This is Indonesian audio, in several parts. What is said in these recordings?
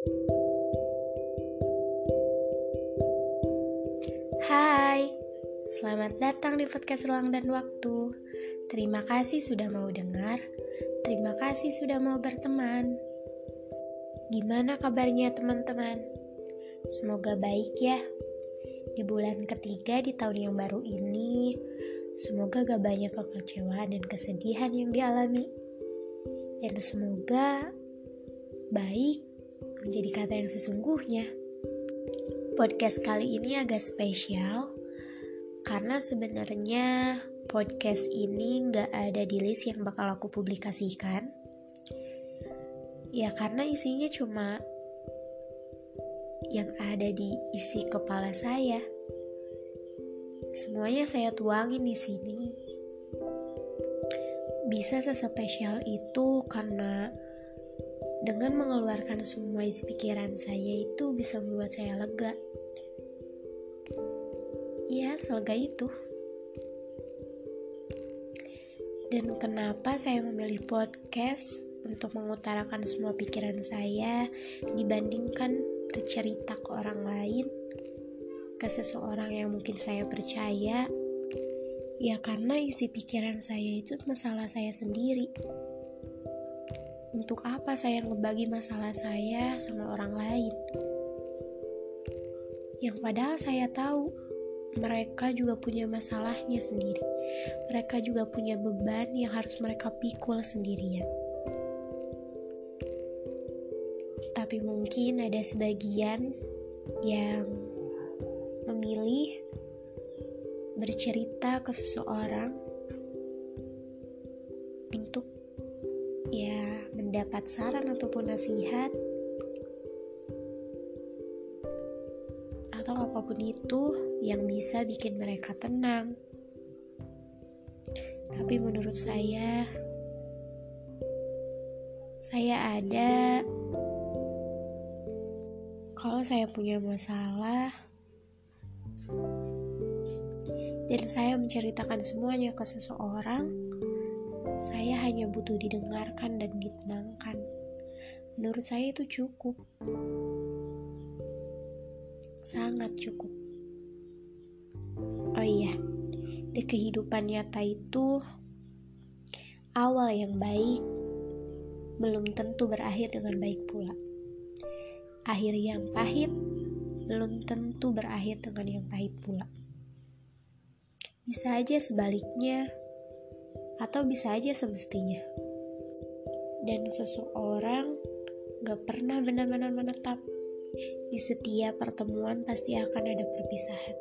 Hai, selamat datang di podcast Ruang dan Waktu. Terima kasih sudah mau dengar. Terima kasih sudah mau berteman. Gimana kabarnya teman-teman? Semoga baik ya. Di bulan ketiga di tahun yang baru ini, semoga gak banyak kekecewaan dan kesedihan yang dialami. Dan semoga baik menjadi kata yang sesungguhnya podcast kali ini agak spesial karena sebenarnya podcast ini nggak ada di list yang bakal aku publikasikan. Ya karena isinya cuma yang ada di isi kepala saya. Semuanya saya tuangin di sini. Bisa sespesial itu karena dengan mengeluarkan semua isi pikiran saya itu bisa membuat saya lega. Ya, selega itu. Dan kenapa saya memilih podcast untuk mengutarakan semua pikiran saya dibandingkan bercerita ke orang lain, ke seseorang yang mungkin saya percaya? Ya karena isi pikiran saya itu masalah saya sendiri untuk apa saya ngebagi masalah saya sama orang lain? Yang padahal saya tahu mereka juga punya masalahnya sendiri. Mereka juga punya beban yang harus mereka pikul sendirian. Tapi mungkin ada sebagian yang memilih bercerita ke seseorang mendapat saran ataupun nasihat atau apa pun itu yang bisa bikin mereka tenang. Tapi menurut saya, saya ada kalau saya punya masalah dan saya menceritakan semuanya ke seseorang saya hanya butuh didengarkan dan ditenangkan. Menurut saya itu cukup. Sangat cukup. Oh iya, di kehidupan nyata itu awal yang baik belum tentu berakhir dengan baik pula. Akhir yang pahit belum tentu berakhir dengan yang pahit pula. Bisa aja sebaliknya, atau bisa aja semestinya. Dan seseorang gak pernah benar-benar menetap. Di setiap pertemuan pasti akan ada perpisahan.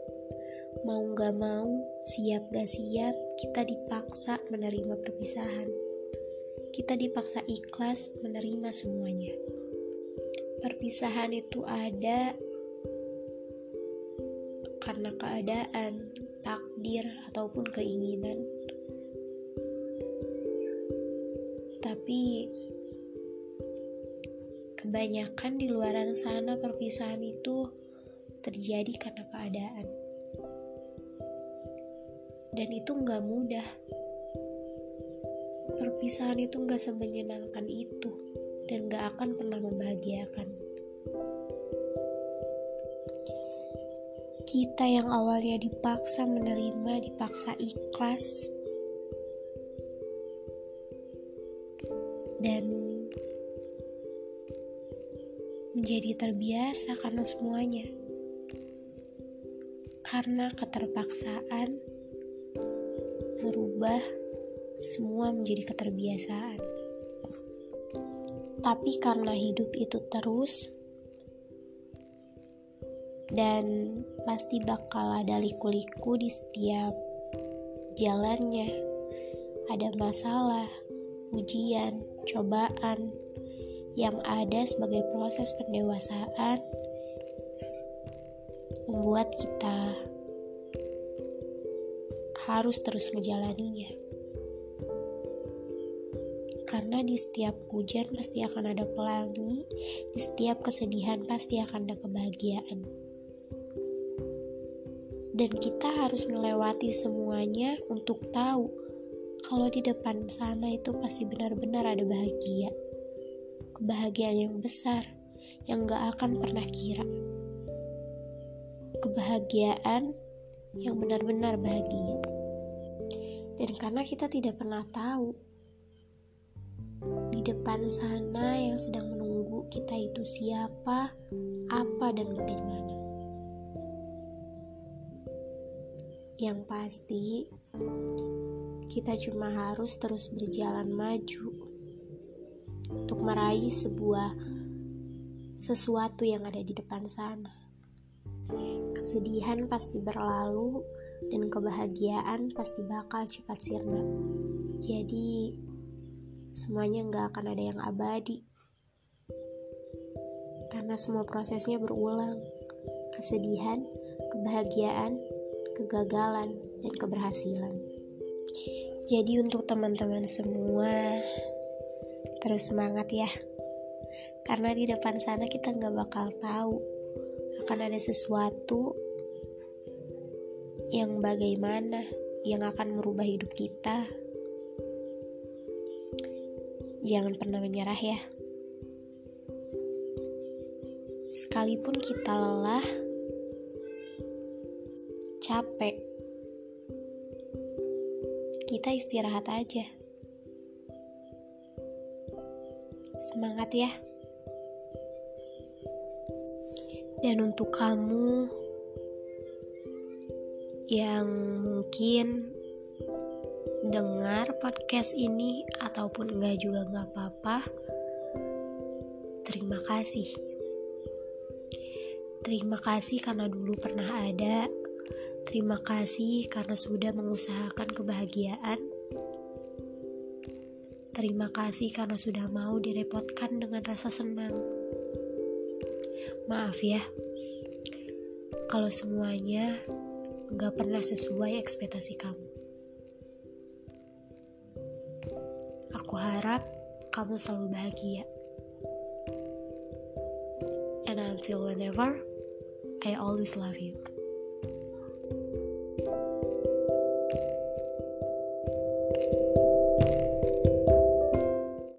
Mau gak mau, siap gak siap, kita dipaksa menerima perpisahan. Kita dipaksa ikhlas menerima semuanya. Perpisahan itu ada karena keadaan, takdir, ataupun keinginan tapi kebanyakan di luar sana perpisahan itu terjadi karena keadaan. Dan itu nggak mudah. Perpisahan itu nggak semenyenangkan itu dan nggak akan pernah membahagiakan. Kita yang awalnya dipaksa menerima, dipaksa ikhlas, dan menjadi terbiasa karena semuanya. Karena keterpaksaan merubah semua menjadi keterbiasaan. Tapi karena hidup itu terus dan pasti bakal ada liku-liku di setiap jalannya. Ada masalah, ujian, cobaan yang ada sebagai proses pendewasaan membuat kita harus terus menjalaninya. Karena di setiap hujan pasti akan ada pelangi, di setiap kesedihan pasti akan ada kebahagiaan. Dan kita harus melewati semuanya untuk tahu kalau di depan sana itu pasti benar-benar ada bahagia. Kebahagiaan yang besar yang gak akan pernah kira. Kebahagiaan yang benar-benar bahagia. Dan karena kita tidak pernah tahu di depan sana yang sedang menunggu kita itu siapa, apa, dan bagaimana. Yang pasti, kita cuma harus terus berjalan maju untuk meraih sebuah sesuatu yang ada di depan sana. Kesedihan pasti berlalu dan kebahagiaan pasti bakal cepat sirna. Jadi semuanya nggak akan ada yang abadi. Karena semua prosesnya berulang. Kesedihan, kebahagiaan, kegagalan, dan keberhasilan. Jadi untuk teman-teman semua terus semangat ya. Karena di depan sana kita nggak bakal tahu akan ada sesuatu yang bagaimana yang akan merubah hidup kita. Jangan pernah menyerah ya. Sekalipun kita lelah, capek, kita istirahat aja. Semangat ya. Dan untuk kamu yang mungkin dengar podcast ini ataupun enggak juga enggak apa-apa, terima kasih. Terima kasih karena dulu pernah ada Terima kasih karena sudah mengusahakan kebahagiaan. Terima kasih karena sudah mau direpotkan dengan rasa senang. Maaf ya, kalau semuanya gak pernah sesuai ekspektasi kamu. Aku harap kamu selalu bahagia. And until whenever, I always love you.